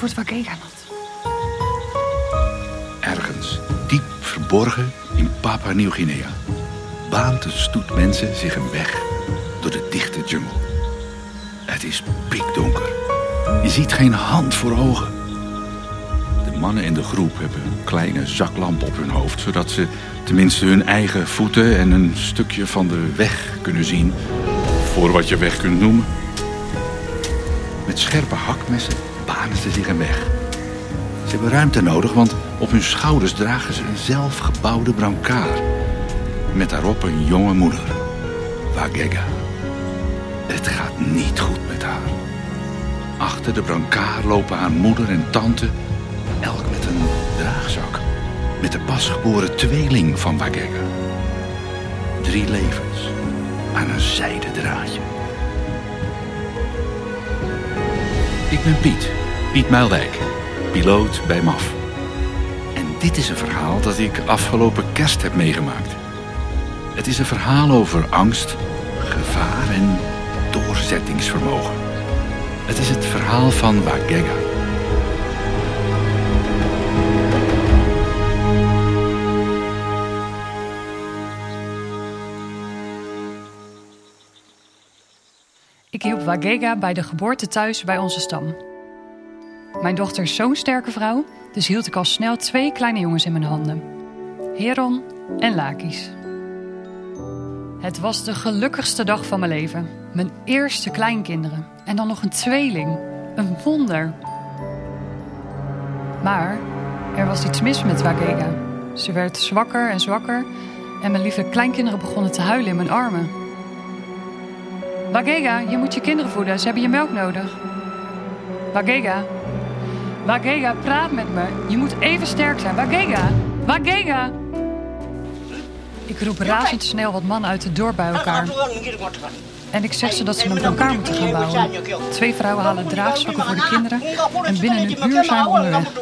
anders wordt Wagega nat. Ergens, diep verborgen in Papua Nieuw-Guinea, baant een stoet mensen zich een weg door de dichte jungle. Het is pikdonker. Je ziet geen hand voor ogen. De mannen in de groep hebben een kleine zaklamp op hun hoofd, zodat ze tenminste hun eigen voeten en een stukje van de weg kunnen zien, voor wat je weg kunt noemen. Met scherpe hakmessen banen ze zich een weg. Ze hebben ruimte nodig, want op hun schouders dragen ze een zelfgebouwde brancard. Met daarop een jonge moeder, Wagega. Het gaat niet goed met haar. Achter de brancard lopen haar moeder en tante, elk met een draagzak. Met de pasgeboren tweeling van Wagega. Drie levens aan een zijden draadje. Ik ben Piet, Piet Muildijk, piloot bij MAF. En dit is een verhaal dat ik afgelopen kerst heb meegemaakt. Het is een verhaal over angst, gevaar en doorzettingsvermogen. Het is het verhaal van Wagega. Ik hielp Wagega bij de geboorte thuis bij onze stam. Mijn dochter is zo'n sterke vrouw, dus hield ik al snel twee kleine jongens in mijn handen. Heron en Lakis. Het was de gelukkigste dag van mijn leven. Mijn eerste kleinkinderen. En dan nog een tweeling. Een wonder. Maar er was iets mis met Wagega. Ze werd zwakker en zwakker. En mijn lieve kleinkinderen begonnen te huilen in mijn armen. Wagega, je moet je kinderen voeden. Ze hebben je melk nodig. Wagega. Wagega, praat met me. Je moet even sterk zijn. Wagega. Wagega. Ik roep razendsnel wat mannen uit het dorp bij elkaar. En ik zeg ze dat ze een elkaar moeten gaan bouwen. Twee vrouwen halen draagzakken voor de kinderen. En binnen een uur zijn we onderweg.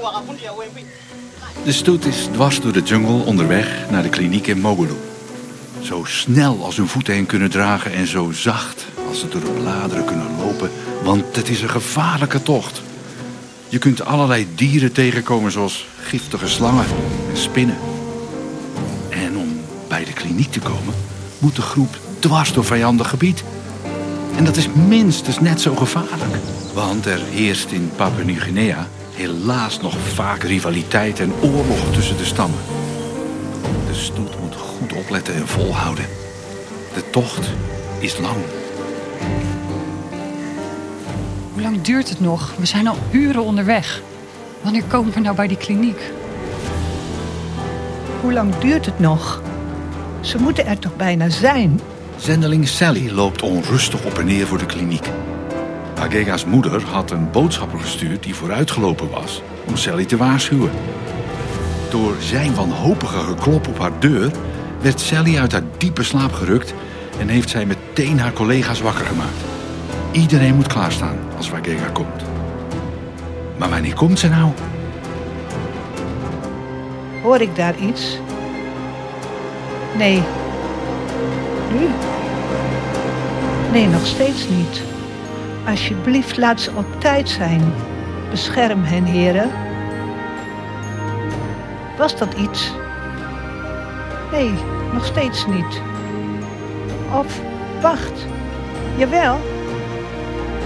De stoet is dwars door de jungle onderweg naar de kliniek in Mogulu. Zo snel als hun voeten heen kunnen dragen en zo zacht als ze door de bladeren kunnen lopen, want het is een gevaarlijke tocht. Je kunt allerlei dieren tegenkomen zoals giftige slangen en spinnen. En om bij de kliniek te komen, moet de groep dwars door vijandig gebied. En dat is minstens net zo gevaarlijk. Want er heerst in Papua Nieuw-Guinea helaas nog vaak rivaliteit en oorlog tussen de stammen. De stoet moet goed opletten en volhouden. De tocht is lang. Hoe lang duurt het nog? We zijn al uren onderweg. Wanneer komen we nou bij die kliniek? Hoe lang duurt het nog? Ze moeten er toch bijna zijn? Zendeling Sally loopt onrustig op en neer voor de kliniek. Agega's moeder had een boodschapper gestuurd die vooruitgelopen was om Sally te waarschuwen. Door zijn wanhopige geklop op haar deur werd Sally uit haar diepe slaap gerukt en heeft zij meteen haar collega's wakker gemaakt. Iedereen moet klaarstaan als Wagega komt. Maar wanneer komt ze nou? Hoor ik daar iets? Nee. Nu? Nee, nog steeds niet. Alsjeblieft, laat ze op tijd zijn. Bescherm hen, heren. Was dat iets? Nee, nog steeds niet. Of, wacht. Jawel.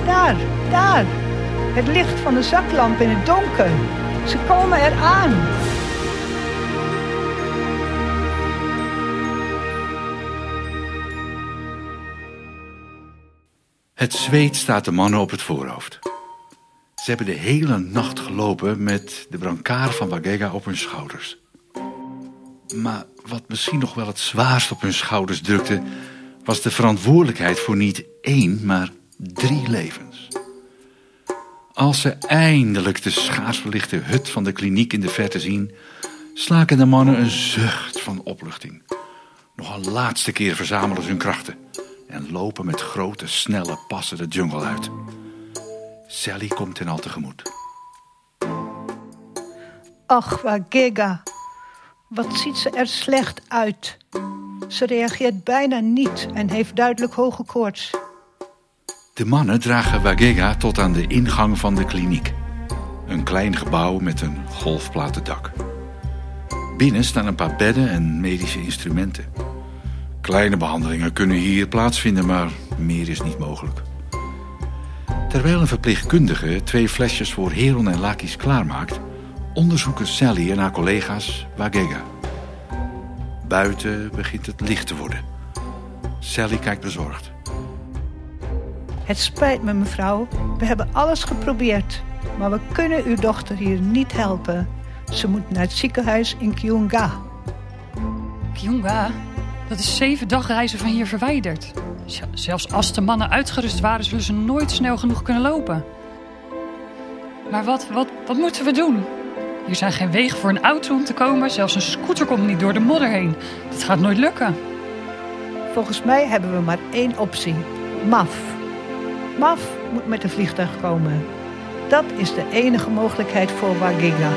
Daar, daar. Het licht van de zaklamp in het donker. Ze komen eraan. Het zweet staat de mannen op het voorhoofd. Ze hebben de hele nacht gelopen met de brancard van Wagega op hun schouders. Maar wat misschien nog wel het zwaarst op hun schouders drukte, was de verantwoordelijkheid voor niet één, maar drie levens. Als ze eindelijk de schaars verlichte hut van de kliniek in de verte zien, slaken de mannen een zucht van opluchting. Nog een laatste keer verzamelen ze hun krachten en lopen met grote, snelle passen de jungle uit. Sally komt hen al tegemoet. Ach, Wagega. Wat ziet ze er slecht uit. Ze reageert bijna niet en heeft duidelijk hoge koorts. De mannen dragen Wagega tot aan de ingang van de kliniek. Een klein gebouw met een golfplaten dak. Binnen staan een paar bedden en medische instrumenten. Kleine behandelingen kunnen hier plaatsvinden, maar meer is niet mogelijk. Terwijl een verpleegkundige twee flesjes voor Heron en Lakis klaarmaakt, onderzoeken Sally en haar collega's Wagega. Buiten begint het licht te worden. Sally kijkt bezorgd. Het spijt me, mevrouw. We hebben alles geprobeerd. Maar we kunnen uw dochter hier niet helpen. Ze moet naar het ziekenhuis in Kyunga. Kyunga, dat is zeven dagreizen van hier verwijderd. Zelfs als de mannen uitgerust waren, zullen ze nooit snel genoeg kunnen lopen. Maar wat, wat, wat moeten we doen? Hier zijn geen wegen voor een auto om te komen. Zelfs een scooter komt niet door de modder heen. Dat gaat nooit lukken. Volgens mij hebben we maar één optie. MAF. MAF moet met een vliegtuig komen. Dat is de enige mogelijkheid voor Wagega.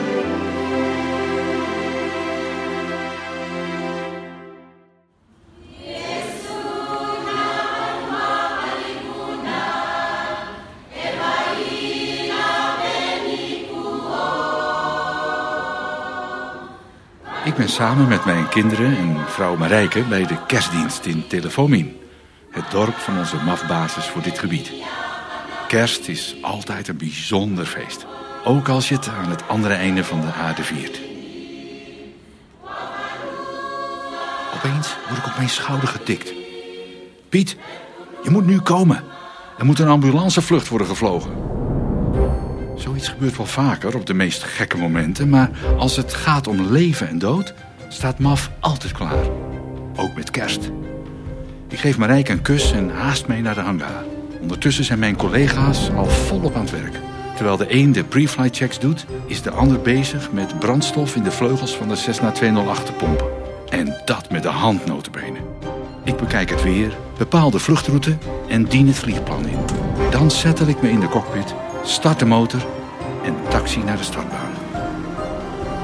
Ik ben samen met mijn kinderen en vrouw Marijke bij de kerstdienst in Telefomin. Het dorp van onze MAF-basis voor dit gebied. Kerst is altijd een bijzonder feest. Ook als je het aan het andere einde van de aarde viert. Opeens word ik op mijn schouder getikt. Piet, je moet nu komen. Er moet een ambulancevlucht worden gevlogen. Zoiets gebeurt wel vaker op de meest gekke momenten, maar als het gaat om leven en dood, staat MAF altijd klaar. Ook met kerst. Ik geef Marijke een kus en haast mee naar de hangar. Ondertussen zijn mijn collega's al volop aan het werk. Terwijl de een de pre-flight checks doet, is de ander bezig met brandstof in de vleugels van de Cessna 208 te pompen. En dat met de hand notabene. Ik bekijk het weer, bepaal de vluchtroute en dien het vliegplan in. Dan settel ik me in de cockpit, start de motor en taxi naar de startbaan.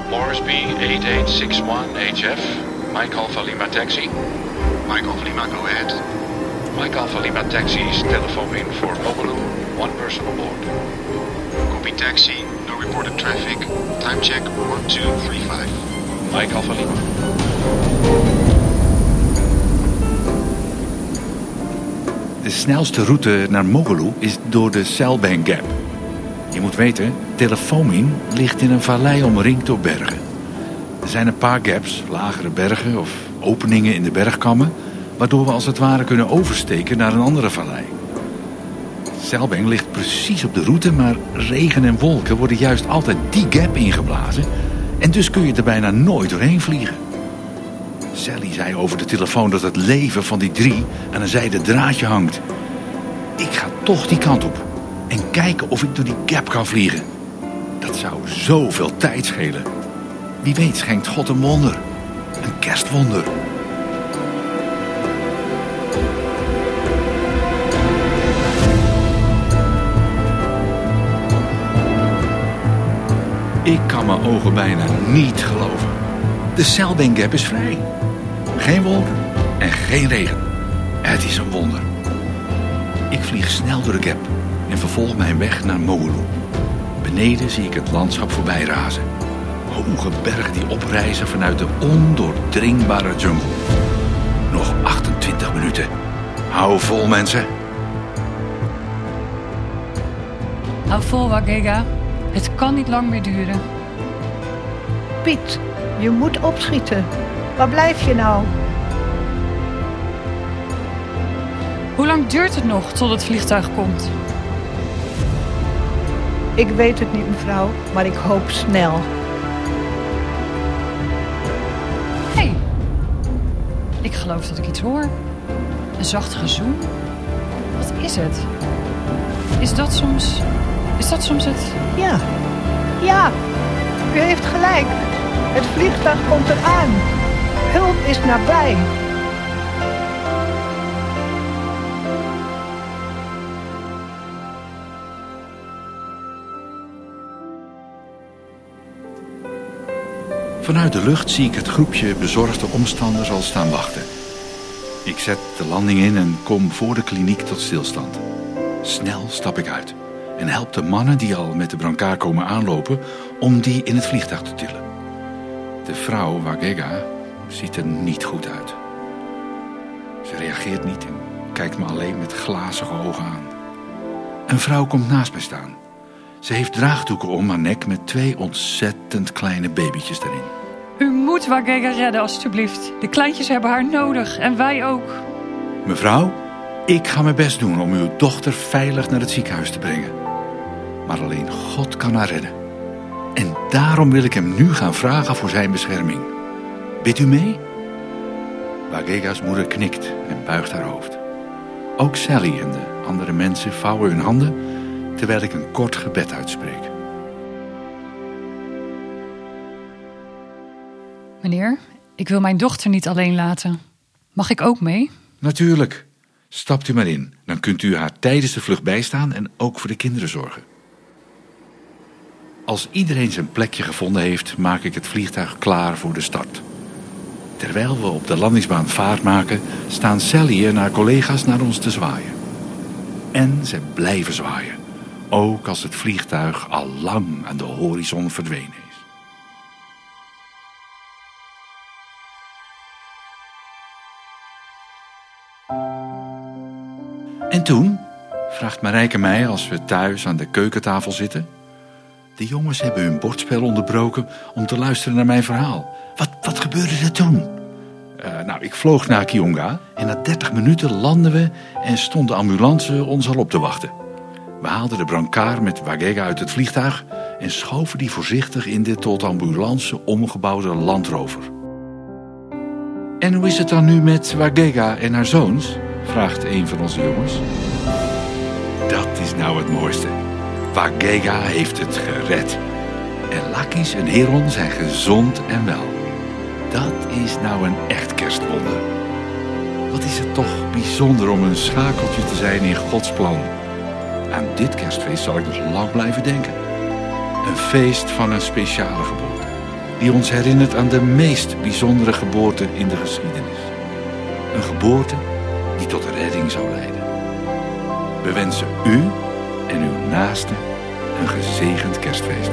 Morris B 8861 HF, Mike Alpha Lima Taxi. Mike Alpha Lima, go ahead. Mike Alpha Lima Taxi's telephone in for Mobilu, one person aboard. Copy taxi, no reported traffic. Time check 1235. Mike Alpha Lima. De snelste route naar Mogolu is door de Selbang Gap. Je moet weten, Telefomin ligt in een vallei omringd door bergen. Er zijn een paar gaps, lagere bergen of openingen in de bergkammen... waardoor we als het ware kunnen oversteken naar een andere vallei. Selbang ligt precies op de route, maar regen en wolken worden juist altijd die gap ingeblazen... en dus kun je er bijna nooit doorheen vliegen. Sally zei over de telefoon dat het leven van die drie aan een zijden draadje hangt. Ik ga toch die kant op en kijken of ik door die gap kan vliegen. Dat zou zoveel tijd schelen. Wie weet schenkt God een wonder. Een kerstwonder. Ik kan mijn ogen bijna niet geloven. De Selbang Gap is vrij. Geen wolken en geen regen. Het is een wonder. Ik vlieg snel door de gap en vervolg mijn weg naar Moulu. Beneden zie ik het landschap voorbij razen. Hoge bergen die oprijzen vanuit de ondoordringbare jungle. Nog 28 minuten. Hou vol, mensen. Hou vol, Wagega. Het kan niet lang meer duren. Piet, je moet opschieten. Waar blijf je nou? Hoe lang duurt het nog tot het vliegtuig komt? Ik weet het niet, mevrouw, maar ik hoop snel. Ik geloof dat ik iets hoor. Een zacht gezoem. Wat is het? Is dat soms... Is dat soms het... Ja, ja, u heeft gelijk. Het vliegtuig komt eraan. Hulp is nabij. Vanuit de lucht zie ik het groepje bezorgde omstanders al staan wachten. Ik zet de landing in en kom voor de kliniek tot stilstand. Snel stap ik uit en help de mannen die al met de brancard komen aanlopen om die in het vliegtuig te tillen. De vrouw, Wagega, ziet er niet goed uit. Ze reageert niet en kijkt me alleen met glazige ogen aan. Een vrouw komt naast mij staan. Ze heeft draagdoeken om haar nek met twee ontzettend kleine babytjes erin. U moet Wagega redden, alstublieft. De kleintjes hebben haar nodig en wij ook. Mevrouw, ik ga mijn best doen om uw dochter veilig naar het ziekenhuis te brengen. Maar alleen God kan haar redden. En daarom wil ik hem nu gaan vragen voor zijn bescherming. Bidt u mee? Wagega's moeder knikt en buigt haar hoofd. Ook Sally en de andere mensen vouwen hun handen terwijl ik een kort gebed uitspreek. Meneer, ik wil mijn dochter niet alleen laten. Mag ik ook mee? Natuurlijk. Stapt u maar in. Dan kunt u haar tijdens de vlucht bijstaan en ook voor de kinderen zorgen. Als iedereen zijn plekje gevonden heeft, maak ik het vliegtuig klaar voor de start. Terwijl we op de landingsbaan vaart maken, staan Sally en haar collega's naar ons te zwaaien. En ze blijven zwaaien, ook als het vliegtuig al lang aan de horizon verdwenen toen, vraagt Marijke mij als we thuis aan de keukentafel zitten. De jongens hebben hun bordspel onderbroken om te luisteren naar mijn verhaal. Wat, wat gebeurde er toen? Eh, nou, ik vloog naar Kionga en na 30 minuten landden we en stond de ambulance ons al op te wachten. We haalden de brancard met Wagega uit het vliegtuig en schoven die voorzichtig in de tot ambulance omgebouwde landrover. En hoe is het dan nu met Wagega en haar zoons? Vraagt een van onze jongens. Dat is nou het mooiste. Wagega heeft het gered. En Lakis en Heron zijn gezond en wel. Dat is nou een echt kerstwonder. Wat is het toch bijzonder om een schakeltje te zijn in Gods plan. Aan dit kerstfeest zal ik nog lang blijven denken. Een feest van een speciale geboorte. Die ons herinnert aan de meest bijzondere geboorte in de geschiedenis. Een geboorte die tot redding zou leiden. We wensen u en uw naasten een gezegend kerstfeest.